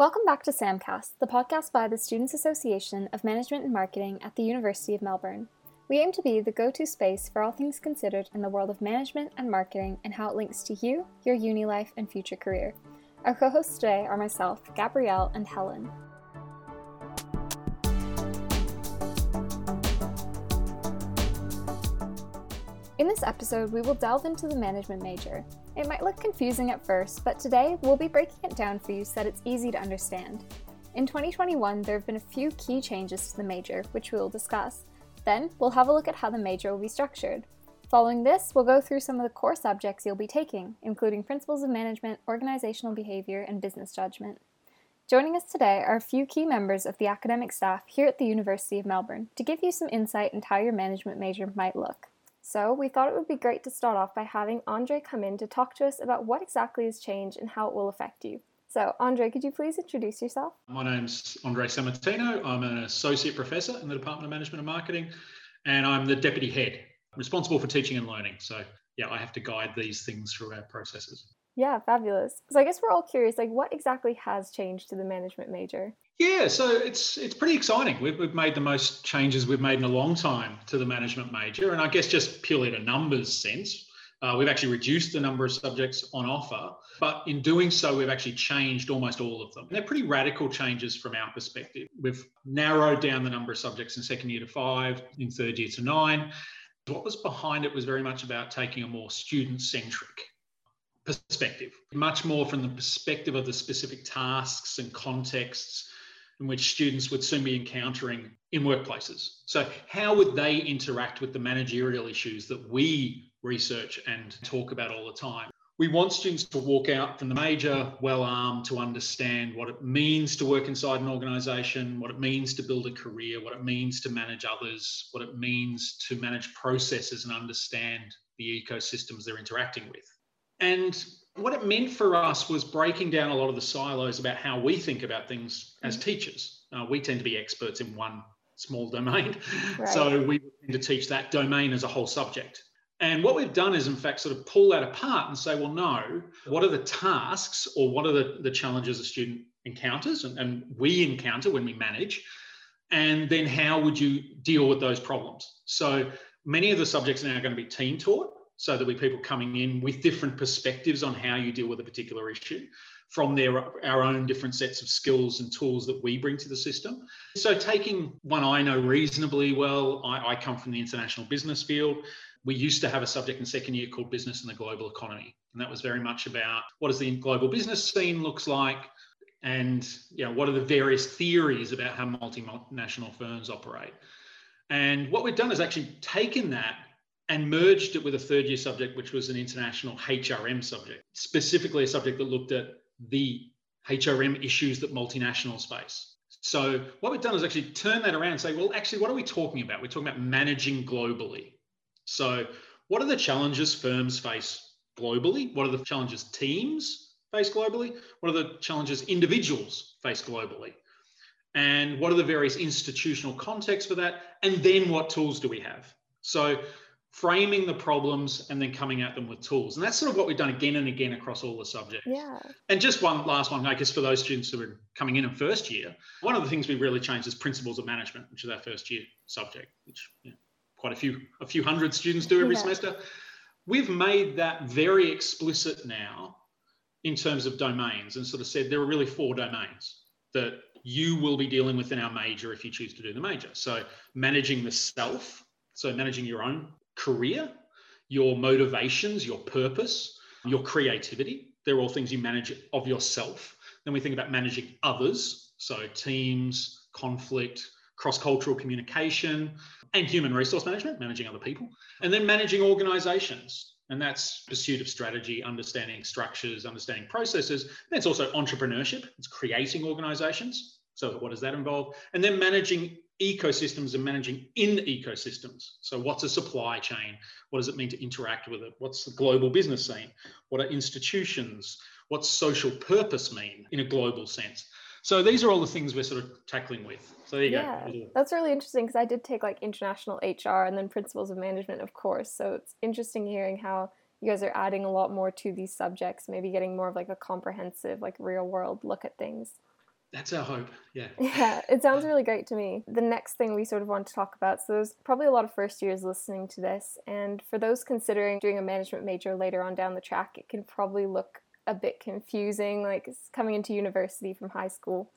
Welcome back to SAMcast, the podcast by the Students Association of Management and Marketing at the University of Melbourne. We aim to be the go to space for all things considered in the world of management and marketing and how it links to you, your uni life, and future career. Our co hosts today are myself, Gabrielle, and Helen. In this episode, we will delve into the management major. It might look confusing at first, but today we'll be breaking it down for you so that it's easy to understand. In 2021, there have been a few key changes to the major, which we will discuss. Then, we'll have a look at how the major will be structured. Following this, we'll go through some of the core subjects you'll be taking, including principles of management, organizational behavior, and business judgment. Joining us today are a few key members of the academic staff here at the University of Melbourne to give you some insight into how your management major might look. So, we thought it would be great to start off by having Andre come in to talk to us about what exactly has changed and how it will affect you. So, Andre, could you please introduce yourself? My name's Andre Sammartino. I'm an associate professor in the Department of Management and Marketing, and I'm the deputy head responsible for teaching and learning. So, yeah, I have to guide these things through our processes. Yeah, fabulous. So, I guess we're all curious like, what exactly has changed to the management major? Yeah, so it's it's pretty exciting. We've, we've made the most changes we've made in a long time to the management major, and I guess just purely in a numbers sense, uh, we've actually reduced the number of subjects on offer. But in doing so, we've actually changed almost all of them. And they're pretty radical changes from our perspective. We've narrowed down the number of subjects in second year to five, in third year to nine. What was behind it was very much about taking a more student centric perspective, much more from the perspective of the specific tasks and contexts in which students would soon be encountering in workplaces. So, how would they interact with the managerial issues that we research and talk about all the time? We want students to walk out from the major well armed to understand what it means to work inside an organisation, what it means to build a career, what it means to manage others, what it means to manage processes and understand the ecosystems they're interacting with. And what it meant for us was breaking down a lot of the silos about how we think about things as mm. teachers. Uh, we tend to be experts in one small domain. Right. So we tend to teach that domain as a whole subject. And what we've done is, in fact, sort of pull that apart and say, well, no, what are the tasks or what are the, the challenges a student encounters and, and we encounter when we manage? And then how would you deal with those problems? So many of the subjects are now going to be team taught so there'll be people coming in with different perspectives on how you deal with a particular issue from their our own different sets of skills and tools that we bring to the system. So taking one I know reasonably well, I, I come from the international business field. We used to have a subject in second year called business and the global economy. And that was very much about what does the global business scene looks like and you know, what are the various theories about how multinational firms operate. And what we've done is actually taken that and merged it with a third year subject, which was an international HRM subject, specifically a subject that looked at the HRM issues that multinationals face. So what we've done is actually turn that around and say, well, actually, what are we talking about? We're talking about managing globally. So what are the challenges firms face globally? What are the challenges teams face globally? What are the challenges individuals face globally? And what are the various institutional contexts for that? And then what tools do we have? So framing the problems and then coming at them with tools. And that's sort of what we've done again and again across all the subjects. Yeah. And just one last one, I guess, for those students who are coming in in first year, one of the things we really changed is principles of management, which is our first year subject, which you know, quite a few a few hundred students do every yeah. semester. We've made that very explicit now in terms of domains and sort of said there are really four domains that you will be dealing with in our major if you choose to do the major. So managing the self, so managing your own career, your motivations, your purpose, your creativity. They're all things you manage of yourself. Then we think about managing others, so teams, conflict, cross cultural communication, and human resource management, managing other people. And then managing organizations. And that's pursuit of strategy, understanding structures, understanding processes. And it's also entrepreneurship, it's creating organizations. So, what does that involve? And then managing ecosystems and managing in ecosystems. So, what's a supply chain? What does it mean to interact with it? What's the global business scene? What are institutions? What's social purpose mean in a global sense? So, these are all the things we're sort of tackling with. So, there you yeah, go. That's really interesting because I did take like international HR and then principles of management, of course. So, it's interesting hearing how you guys are adding a lot more to these subjects, maybe getting more of like a comprehensive, like real world look at things. That's our hope. Yeah. Yeah, it sounds really great to me. The next thing we sort of want to talk about so, there's probably a lot of first years listening to this. And for those considering doing a management major later on down the track, it can probably look a bit confusing, like coming into university from high school.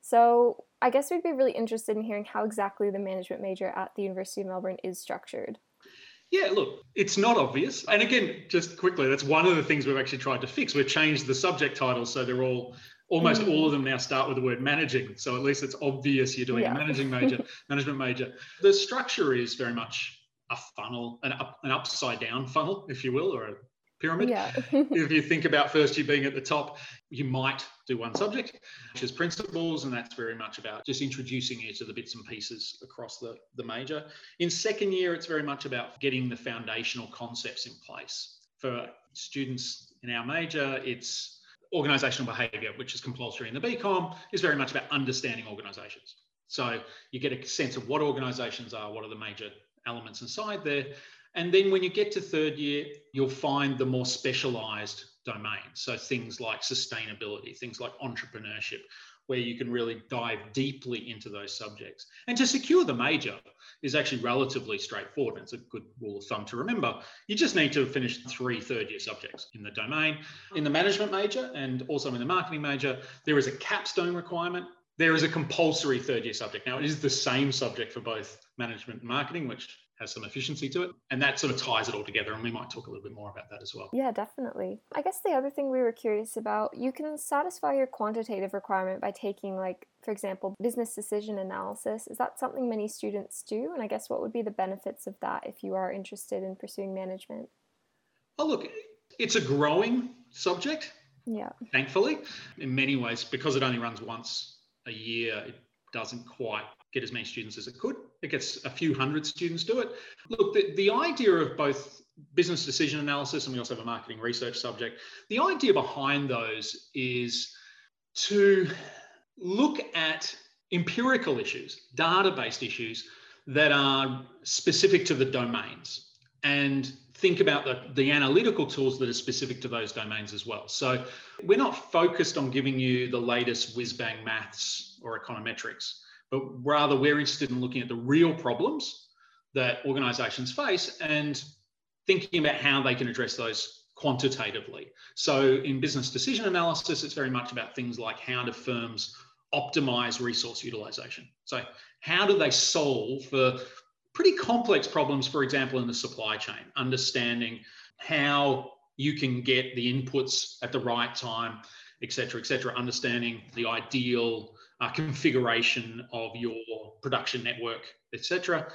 So, I guess we'd be really interested in hearing how exactly the management major at the University of Melbourne is structured. Yeah, look, it's not obvious. And again, just quickly, that's one of the things we've actually tried to fix. We've changed the subject titles so they're all almost mm. all of them now start with the word managing. So at least it's obvious you're doing yeah. a managing major, management major. The structure is very much a funnel, an, up, an upside down funnel, if you will, or a pyramid. Yeah. if you think about first you being at the top, you might do one subject, which is principles, and that's very much about just introducing you to the bits and pieces across the, the major. In second year, it's very much about getting the foundational concepts in place. For students in our major, it's organizational behavior, which is compulsory in the BCom, is very much about understanding organizations. So you get a sense of what organizations are, what are the major elements inside there. And then when you get to third year, you'll find the more specialized domains. So things like sustainability, things like entrepreneurship, where you can really dive deeply into those subjects. And to secure the major is actually relatively straightforward. And it's a good rule of thumb to remember. You just need to finish three third year subjects in the domain. In the management major and also in the marketing major, there is a capstone requirement. There is a compulsory third year subject. Now, it is the same subject for both management and marketing, which has some efficiency to it. And that sort of ties it all together. And we might talk a little bit more about that as well. Yeah, definitely. I guess the other thing we were curious about you can satisfy your quantitative requirement by taking, like, for example, business decision analysis. Is that something many students do? And I guess what would be the benefits of that if you are interested in pursuing management? Oh, look, it's a growing subject. Yeah. Thankfully, in many ways, because it only runs once a year, it doesn't quite get as many students as it could. It gets a few hundred students do it. Look, the, the idea of both business decision analysis and we also have a marketing research subject, the idea behind those is to look at empirical issues, data based issues that are specific to the domains and think about the, the analytical tools that are specific to those domains as well. So we're not focused on giving you the latest whiz bang maths or econometrics but rather we're interested in looking at the real problems that organizations face and thinking about how they can address those quantitatively. So in business decision analysis, it's very much about things like how do firms optimize resource utilization? So how do they solve for pretty complex problems, for example, in the supply chain, understanding how you can get the inputs at the right time, et cetera, et cetera, understanding the ideal uh, configuration of your production network, etc.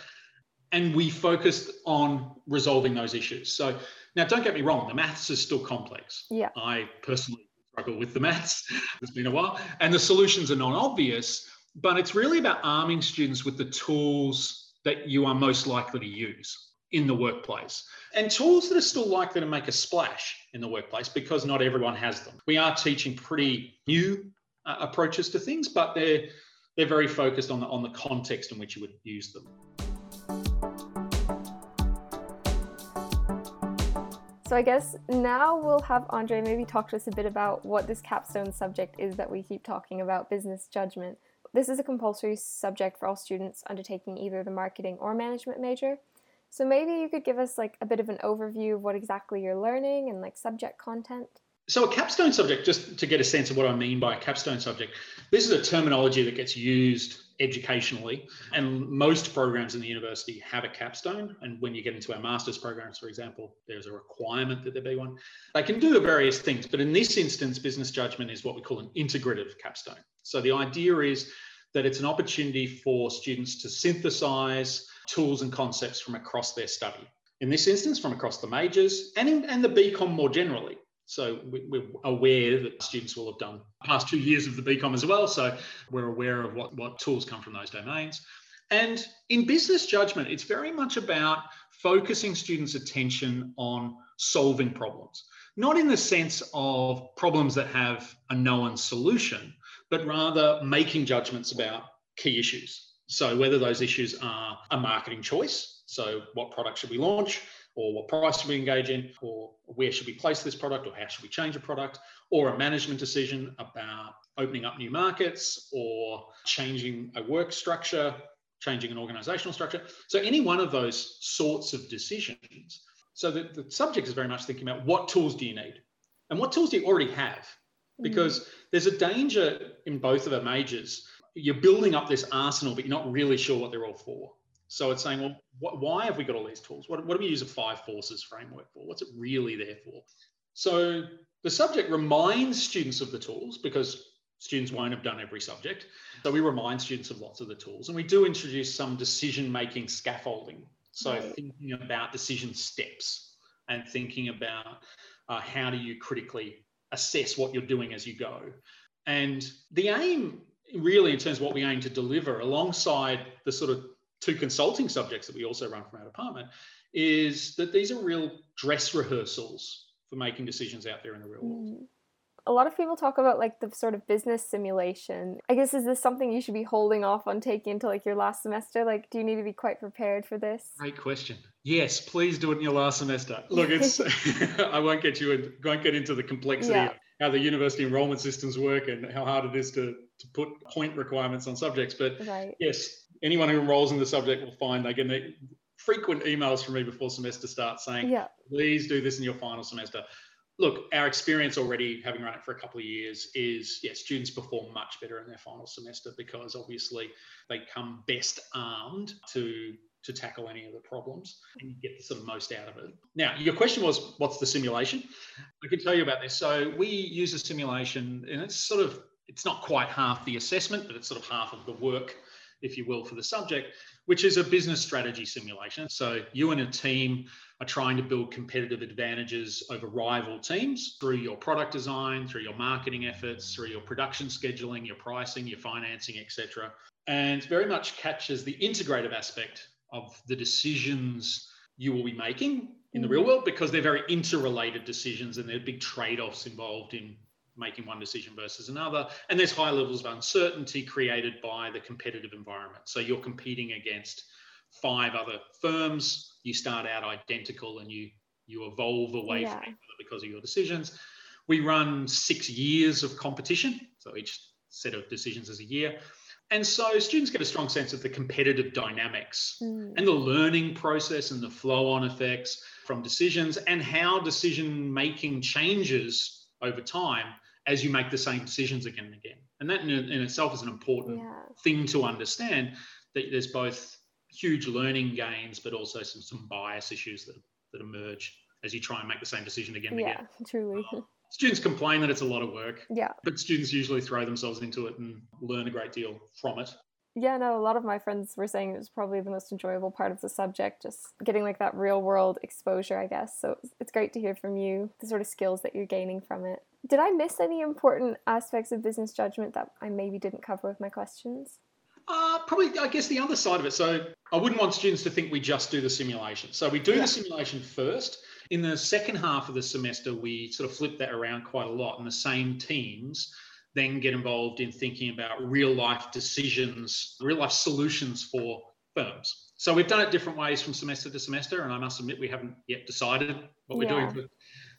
And we focused on resolving those issues. So now, don't get me wrong, the maths is still complex. Yeah. I personally struggle with the maths. it's been a while, and the solutions are not obvious. But it's really about arming students with the tools that you are most likely to use in the workplace and tools that are still likely to make a splash in the workplace because not everyone has them. We are teaching pretty new uh, approaches to things, but they're they're very focused on the on the context in which you would use them. So I guess now we'll have Andre maybe talk to us a bit about what this capstone subject is that we keep talking about, business judgment. This is a compulsory subject for all students undertaking either the marketing or management major. So maybe you could give us like a bit of an overview of what exactly you're learning and like subject content. So, a capstone subject, just to get a sense of what I mean by a capstone subject, this is a terminology that gets used educationally, and most programs in the university have a capstone. And when you get into our master's programs, for example, there's a requirement that there be one. They can do various things, but in this instance, business judgment is what we call an integrative capstone. So, the idea is that it's an opportunity for students to synthesize tools and concepts from across their study. In this instance, from across the majors and, in, and the BCom more generally. So we're aware that students will have done past two years of the BCom as well. So we're aware of what, what tools come from those domains. And in business judgment, it's very much about focusing students' attention on solving problems, not in the sense of problems that have a known solution, but rather making judgments about key issues. So whether those issues are a marketing choice, so what product should we launch? Or what price should we engage in, or where should we place this product, or how should we change a product, or a management decision about opening up new markets or changing a work structure, changing an organizational structure. So, any one of those sorts of decisions. So, the, the subject is very much thinking about what tools do you need and what tools do you already have? Mm. Because mm. there's a danger in both of our majors. You're building up this arsenal, but you're not really sure what they're all for. So it's saying, well, what, why have we got all these tools? What, what do we use a five forces framework for? What's it really there for? So the subject reminds students of the tools because students won't have done every subject. So we remind students of lots of the tools and we do introduce some decision making scaffolding. So right. thinking about decision steps and thinking about uh, how do you critically assess what you're doing as you go. And the aim, really, in terms of what we aim to deliver alongside the sort of two consulting subjects that we also run from our department, is that these are real dress rehearsals for making decisions out there in the real world. Mm. A lot of people talk about like the sort of business simulation. I guess is this something you should be holding off on taking into like your last semester? Like, do you need to be quite prepared for this? Great question. Yes, please do it in your last semester. Look, it's I won't get you in, won't get into the complexity yeah. of how the university enrollment systems work and how hard it is to to put point requirements on subjects. But right. yes, anyone who enrolls in the subject will find they get frequent emails from me before semester starts saying, yeah. please do this in your final semester. Look, our experience already, having run it for a couple of years, is yes, students perform much better in their final semester because obviously they come best armed to to tackle any of the problems and you get the sort of most out of it. Now, your question was, what's the simulation? I can tell you about this. So we use a simulation and it's sort of, it's not quite half the assessment, but it's sort of half of the work, if you will, for the subject, which is a business strategy simulation. So you and a team are trying to build competitive advantages over rival teams through your product design, through your marketing efforts, through your production scheduling, your pricing, your financing, etc. And very much catches the integrative aspect of the decisions you will be making in the real mm. world because they're very interrelated decisions and there are big trade-offs involved in making one decision versus another. And there's high levels of uncertainty created by the competitive environment. So you're competing against five other firms. You start out identical and you you evolve away yeah. from each other because of your decisions. We run six years of competition so each set of decisions is a year. And so students get a strong sense of the competitive dynamics mm. and the learning process and the flow on effects from decisions and how decision making changes over time as you make the same decisions again and again. And that in, in itself is an important yeah. thing to understand that there's both huge learning gains, but also some, some bias issues that, that emerge as you try and make the same decision again and yeah, again. Yeah, truly. Um, students complain that it's a lot of work. Yeah. But students usually throw themselves into it and learn a great deal from it. Yeah, no, a lot of my friends were saying it was probably the most enjoyable part of the subject, just getting like that real world exposure, I guess. So it's great to hear from you the sort of skills that you're gaining from it. Did I miss any important aspects of business judgment that I maybe didn't cover with my questions? Uh, probably, I guess, the other side of it. So I wouldn't want students to think we just do the simulation. So we do yeah. the simulation first in the second half of the semester, we sort of flip that around quite a lot, and the same teams then get involved in thinking about real life decisions, real life solutions for firms. So we've done it different ways from semester to semester, and I must admit we haven't yet decided what we're yeah. doing for,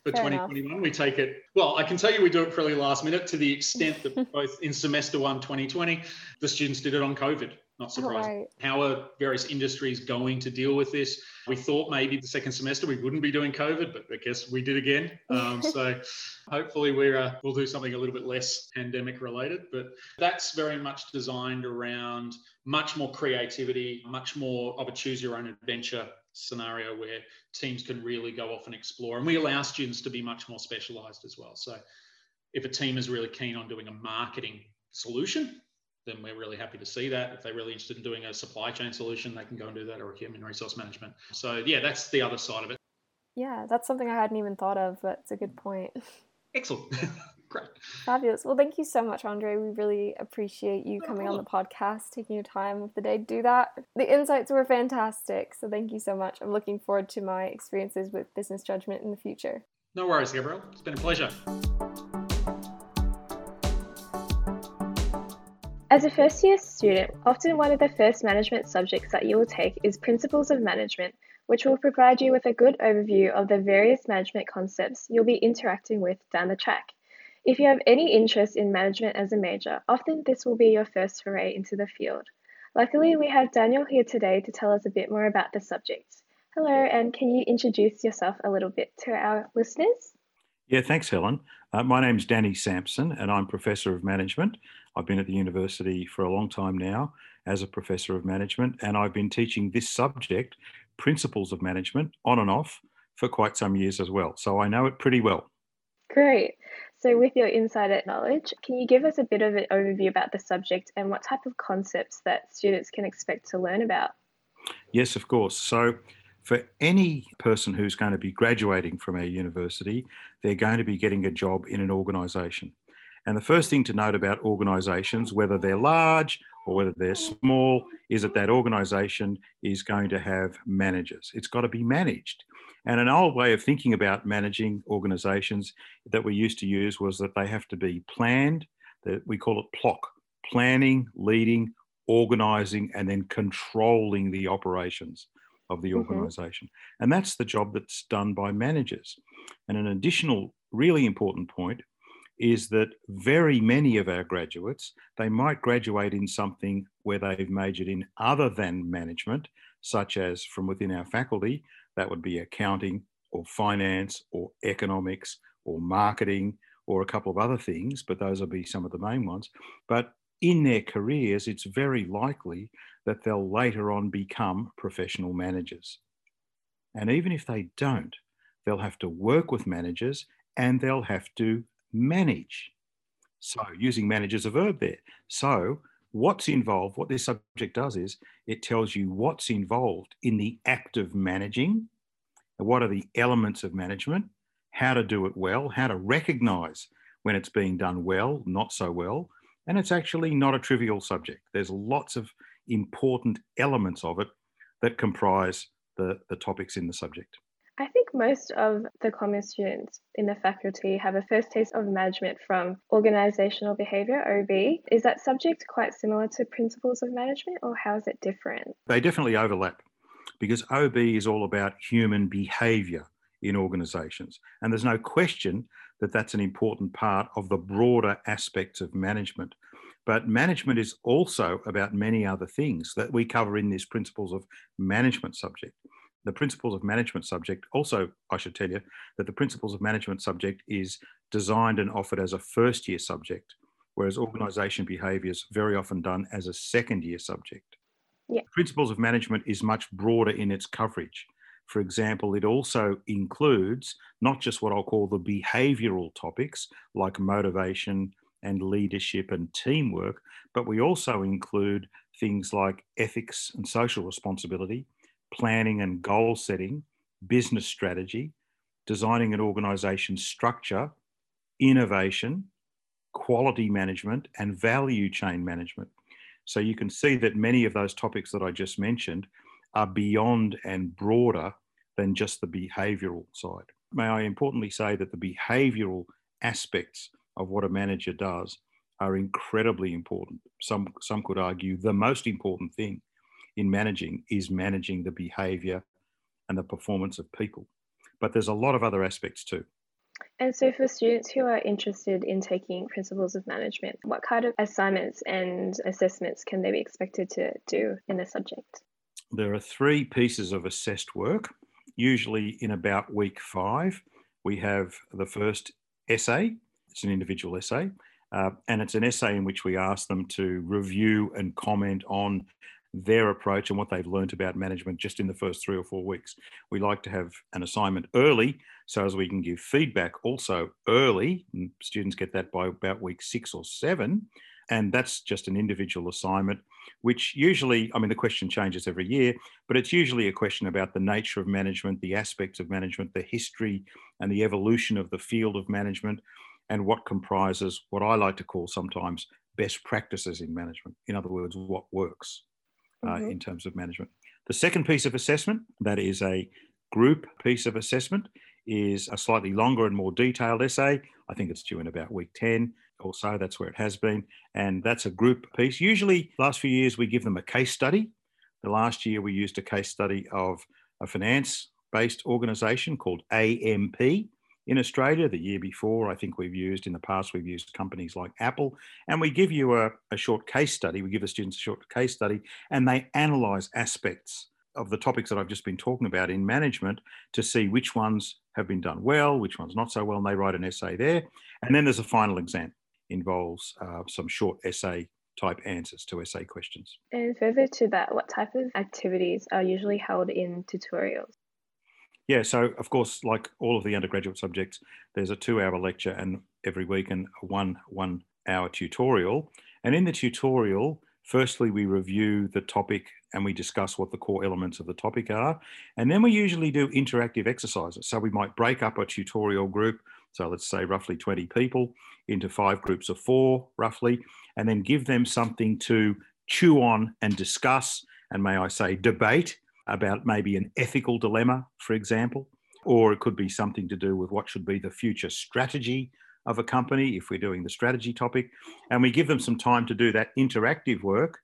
for 2021. Enough. We take it, well, I can tell you we do it fairly last minute to the extent that both in semester one 2020, the students did it on COVID not surprising. Right. How are various industries going to deal with this? We thought maybe the second semester we wouldn't be doing COVID, but I guess we did again. Um, so hopefully we're, uh, we'll do something a little bit less pandemic related. But that's very much designed around much more creativity, much more of a choose your own adventure scenario where teams can really go off and explore. And we allow students to be much more specialized as well. So if a team is really keen on doing a marketing solution, then we're really happy to see that. If they're really interested in doing a supply chain solution, they can go and do that or a human resource management. So yeah, that's the other side of it. Yeah, that's something I hadn't even thought of, but it's a good point. Excellent. Great. Fabulous. Well, thank you so much, Andre. We really appreciate you no coming problem. on the podcast, taking your time of the day to do that. The insights were fantastic. So thank you so much. I'm looking forward to my experiences with business judgment in the future. No worries, Gabriel. It's been a pleasure. As a first year student, often one of the first management subjects that you will take is Principles of Management, which will provide you with a good overview of the various management concepts you'll be interacting with down the track. If you have any interest in management as a major, often this will be your first foray into the field. Luckily, we have Daniel here today to tell us a bit more about the subject. Hello, and can you introduce yourself a little bit to our listeners? Yeah, thanks, Helen. Uh, my name's Danny Samson, and I'm Professor of Management. I've been at the university for a long time now as a Professor of Management, and I've been teaching this subject, Principles of Management, on and off for quite some years as well. So I know it pretty well. Great. So, with your insider knowledge, can you give us a bit of an overview about the subject and what type of concepts that students can expect to learn about? Yes, of course. So, for any person who's going to be graduating from our university, they're going to be getting a job in an organisation. And the first thing to note about organisations, whether they're large or whether they're small, is that that organisation is going to have managers. It's got to be managed. And an old way of thinking about managing organizations that we used to use was that they have to be planned, that we call it PLOC, planning, leading, organizing, and then controlling the operations of the mm-hmm. organization. And that's the job that's done by managers. And an additional really important point is that very many of our graduates, they might graduate in something where they've majored in other than management, such as from within our faculty, that would be accounting or finance or economics or marketing or a couple of other things, but those will be some of the main ones. But in their careers, it's very likely that they'll later on become professional managers. And even if they don't, they'll have to work with managers and they'll have to manage. So, using manage as a verb there. So, what's involved, what this subject does is it tells you what's involved in the act of managing, what are the elements of management, how to do it well, how to recognize when it's being done well, not so well. And it's actually not a trivial subject. There's lots of important elements of it that comprise the, the topics in the subject. I think most of the common students in the faculty have a first taste of management from organizational behavior, OB. Is that subject quite similar to principles of management or how is it different? They definitely overlap because OB is all about human behavior in organizations. And there's no question that that's an important part of the broader aspects of management. But management is also about many other things that we cover in this principles of management subject the principles of management subject also i should tell you that the principles of management subject is designed and offered as a first year subject whereas organization behavior is very often done as a second year subject yeah. principles of management is much broader in its coverage for example it also includes not just what i'll call the behavioral topics like motivation and leadership and teamwork but we also include things like ethics and social responsibility planning and goal setting, business strategy, designing an organization structure, innovation, quality management, and value chain management. So you can see that many of those topics that I just mentioned are beyond and broader than just the behavioral side. May I importantly say that the behavioral aspects of what a manager does are incredibly important. Some, some could argue the most important thing in managing is managing the behavior and the performance of people. But there's a lot of other aspects too. And so, for students who are interested in taking principles of management, what kind of assignments and assessments can they be expected to do in the subject? There are three pieces of assessed work, usually in about week five. We have the first essay, it's an individual essay, uh, and it's an essay in which we ask them to review and comment on their approach and what they've learned about management just in the first three or four weeks. We like to have an assignment early so as we can give feedback also early. And students get that by about week six or seven. And that's just an individual assignment, which usually, I mean, the question changes every year, but it's usually a question about the nature of management, the aspects of management, the history and the evolution of the field of management, and what comprises what I like to call sometimes best practices in management. In other words, what works mm-hmm. in terms of management. The second piece of assessment, that is a group piece of assessment, is a slightly longer and more detailed essay. I think it's due in about week 10 or so. That's where it has been. And that's a group piece. Usually, last few years, we give them a case study. The last year, we used a case study of a finance based organization called AMP, In Australia, the year before, I think we've used, in the past, we've used companies like Apple, and we give you a, a short case study. We give the students a short case study, and they analyse aspects of the topics that I've just been talking about in management to see which ones have been done well, which ones not so well, and they write an essay there. And then there's a final exam, involves uh, some short essay type answers to essay questions. And further to that, what type of activities are usually held in tutorials? Yeah, so of course, like all of the undergraduate subjects, there's a two hour lecture and every week and a one one hour tutorial. And in the tutorial, firstly, we review the topic and we discuss what the core elements of the topic are. And then we usually do interactive exercises. So we might break up a tutorial group, so let's say roughly 20 people, into five groups of four, roughly, and then give them something to chew on and discuss, and may I say, debate about maybe an ethical dilemma, for example, or it could be something to do with what should be the future strategy of a company if we're doing the strategy topic. And we give them some time to do that interactive work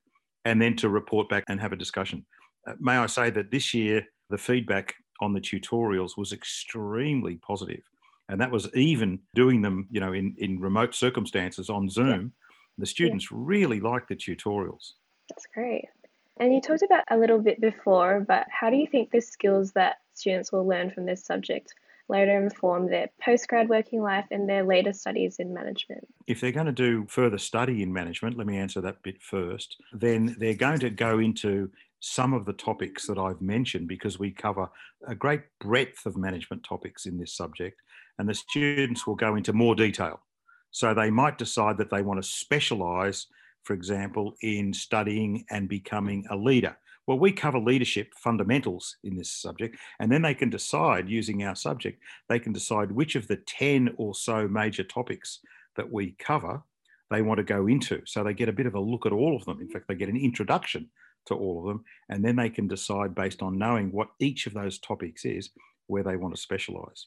and then to report back and have a discussion. Uh, may I say that this year, the feedback on the tutorials was extremely positive. And that was even doing them, you know, in, in remote circumstances on Zoom. Yeah. The students yeah. really liked the tutorials. That's great. And you talked about a little bit before, but how do you think the skills that students will learn from this subject later inform their postgrad working life and their later studies in management? If they're going to do further study in management, let me answer that bit first, then they're going to go into some of the topics that I've mentioned because we cover a great breadth of management topics in this subject, and the students will go into more detail. So they might decide that they want to specialise for example, in studying and becoming a leader. Well, we cover leadership fundamentals in this subject, and then they can decide using our subject, they can decide which of the 10 or so major topics that we cover they want to go into. So they get a bit of a look at all of them. In fact, they get an introduction to all of them, and then they can decide based on knowing what each of those topics is where they want to specialize.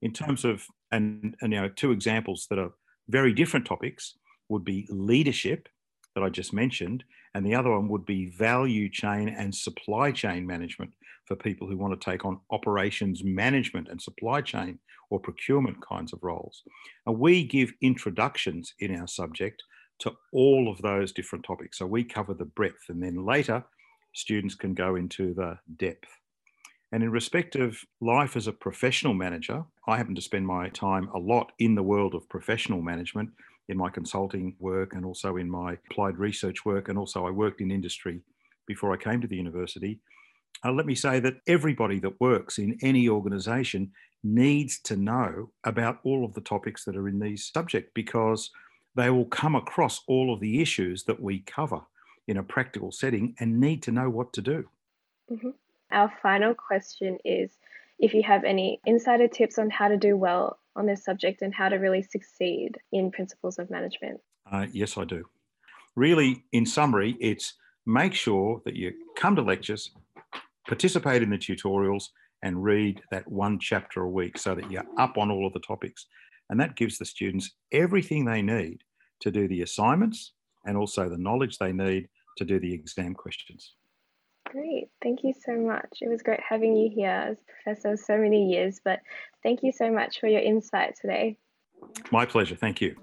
In terms of, and, and you know, two examples that are very different topics would be leadership that I just mentioned, and the other one would be value chain and supply chain management for people who want to take on operations management and supply chain or procurement kinds of roles. And we give introductions in our subject to all of those different topics. So we cover the breadth, and then later, students can go into the depth. And in respect of life as a professional manager, I happen to spend my time a lot in the world of professional management in my consulting work and also in my applied research work. And also, I worked in industry before I came to the university. Uh, let me say that everybody that works in any organization needs to know about all of the topics that are in these subjects because they will come across all of the issues that we cover in a practical setting and need to know what to do. Mm-hmm. Our final question is if you have any insider tips on how to do well on this subject and how to really succeed in principles of management? Uh, yes, I do. Really, in summary, it's make sure that you come to lectures, participate in the tutorials, and read that one chapter a week so that you're up on all of the topics. And that gives the students everything they need to do the assignments and also the knowledge they need to do the exam questions. Great. Thank you so much. It was great having you here as a professor so many years, but thank you so much for your insight today. My pleasure. Thank you.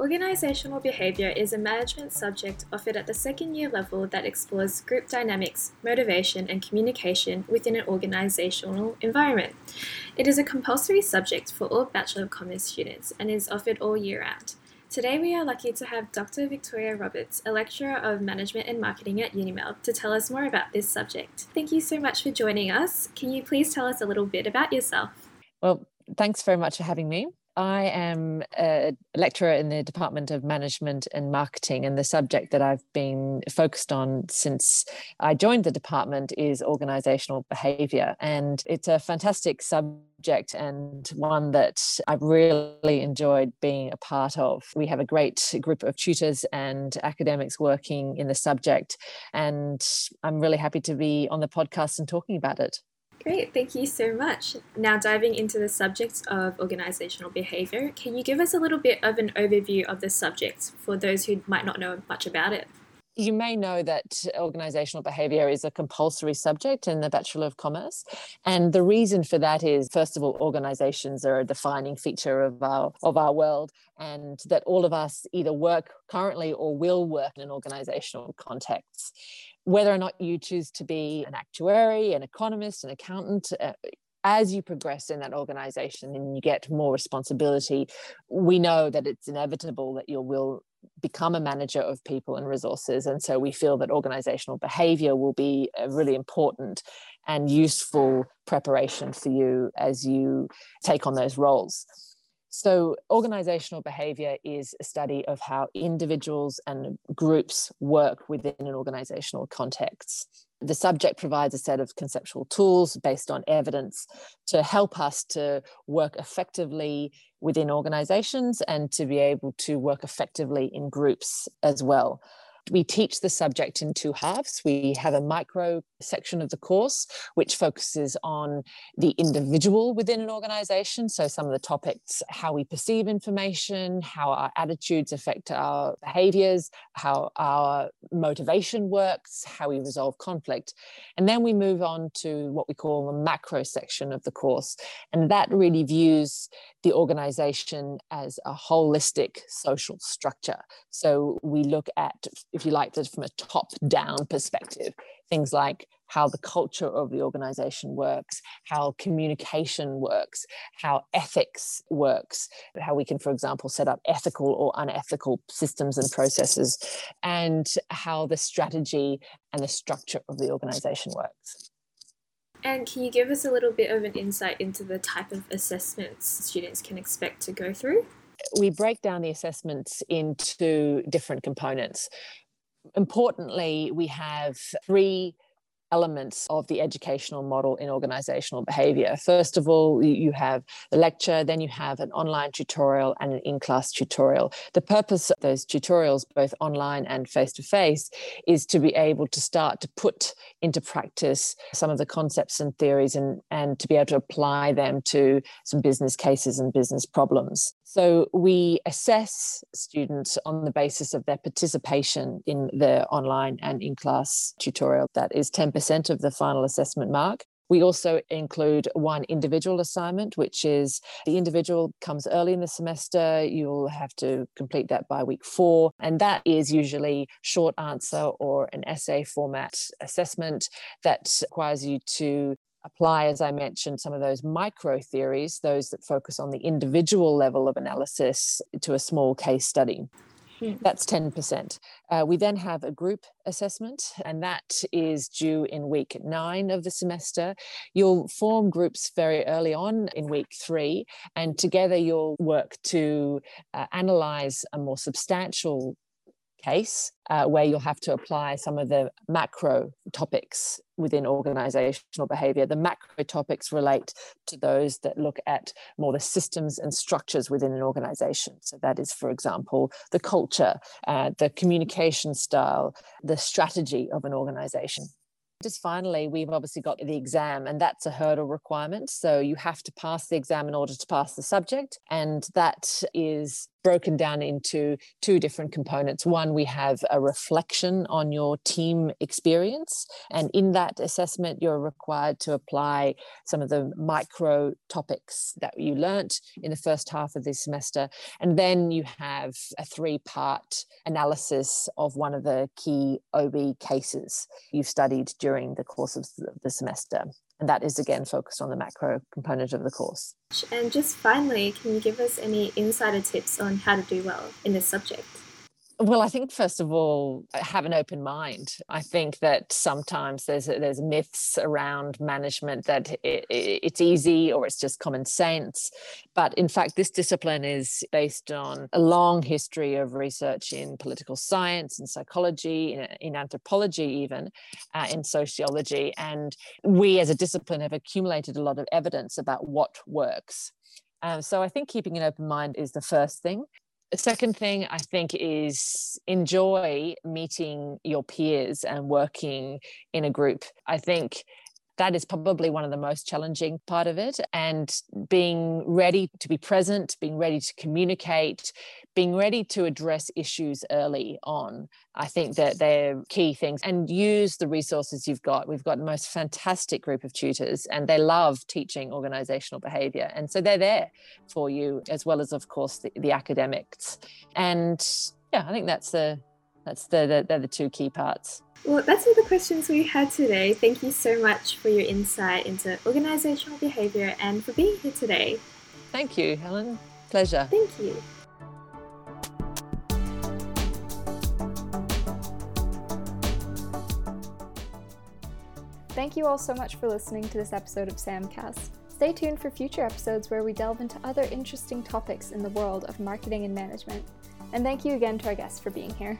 Organisational behaviour is a management subject offered at the second year level that explores group dynamics, motivation, and communication within an organisational environment. It is a compulsory subject for all Bachelor of Commerce students and is offered all year round. Today we are lucky to have Dr. Victoria Roberts, a lecturer of management and marketing at UniMel, to tell us more about this subject. Thank you so much for joining us. Can you please tell us a little bit about yourself? Well, thanks very much for having me. I am a lecturer in the Department of Management and Marketing, and the subject that I've been focused on since I joined the department is organizational behavior. And it's a fantastic subject and one that I've really enjoyed being a part of. We have a great group of tutors and academics working in the subject, and I'm really happy to be on the podcast and talking about it. Great, thank you so much. Now, diving into the subject of organisational behaviour, can you give us a little bit of an overview of the subject for those who might not know much about it? You may know that organizational behavior is a compulsory subject in the Bachelor of Commerce. And the reason for that is, first of all, organizations are a defining feature of our, of our world, and that all of us either work currently or will work in an organizational context. Whether or not you choose to be an actuary, an economist, an accountant, uh, as you progress in that organization and you get more responsibility, we know that it's inevitable that you will become a manager of people and resources. And so we feel that organizational behavior will be a really important and useful preparation for you as you take on those roles. So, organizational behavior is a study of how individuals and groups work within an organizational context. The subject provides a set of conceptual tools based on evidence to help us to work effectively within organizations and to be able to work effectively in groups as well we teach the subject in two halves. We have a micro section of the course, which focuses on the individual within an organization. So, some of the topics how we perceive information, how our attitudes affect our behaviors, how our motivation works, how we resolve conflict. And then we move on to what we call the macro section of the course. And that really views the organization as a holistic social structure. So, we look at if you like, to, from a top down perspective. Things like how the culture of the organization works, how communication works, how ethics works, how we can, for example, set up ethical or unethical systems and processes, and how the strategy and the structure of the organization works. And can you give us a little bit of an insight into the type of assessments students can expect to go through? We break down the assessments into different components importantly, we have three elements of the educational model in organizational behavior. First of all, you have the lecture, then you have an online tutorial and an in class tutorial. The purpose of those tutorials, both online and face to face, is to be able to start to put into practice some of the concepts and theories and, and to be able to apply them to some business cases and business problems. So we assess students on the basis of their participation in the online and in class tutorial. That is 10% of the final assessment mark. We also include one individual assignment, which is the individual comes early in the semester. You'll have to complete that by week four. And that is usually short answer or an essay format assessment that requires you to apply, as I mentioned, some of those micro theories, those that focus on the individual level of analysis, to a small case study. Hmm. That's 10%. Uh, we then have a group assessment, and that is due in week nine of the semester. You'll form groups very early on in week three, and together you'll work to uh, analyze a more substantial case uh, where you'll have to apply some of the macro topics within organizational behavior. The macro topics relate to those that look at more the systems and structures within an organization. So, that is, for example, the culture, uh, the communication style, the strategy of an organization. Just finally, we've obviously got the exam, and that's a hurdle requirement. So you have to pass the exam in order to pass the subject. And that is broken down into two different components. One, we have a reflection on your team experience. And in that assessment, you're required to apply some of the micro topics that you learnt in the first half of this semester. And then you have a three part analysis of one of the key OB cases you've studied during the course of the semester. And that is again focused on the macro component of the course. And just finally, can you give us any insider tips on how to do well in this subject? Well, I think first of all, have an open mind. I think that sometimes there's there's myths around management that it, it's easy or it's just common sense, but in fact, this discipline is based on a long history of research in political science and psychology, in, in anthropology, even uh, in sociology, and we as a discipline have accumulated a lot of evidence about what works. Um, so I think keeping an open mind is the first thing. The second thing I think is enjoy meeting your peers and working in a group. I think that is probably one of the most challenging part of it. And being ready to be present being ready to communicate being ready to address issues early on i think that they're key things. And use the resources you've got. We've got the most fantastic group of tutors and they love teaching organizational behavior. And so they're there for you as well as of course the, the academics. And yeah i think that's the that's the, the they're the two key parts well, that's all the questions we had today. Thank you so much for your insight into organizational behavior and for being here today. Thank you, Helen. Pleasure. Thank you. Thank you all so much for listening to this episode of Samcast. Stay tuned for future episodes where we delve into other interesting topics in the world of marketing and management. And thank you again to our guests for being here.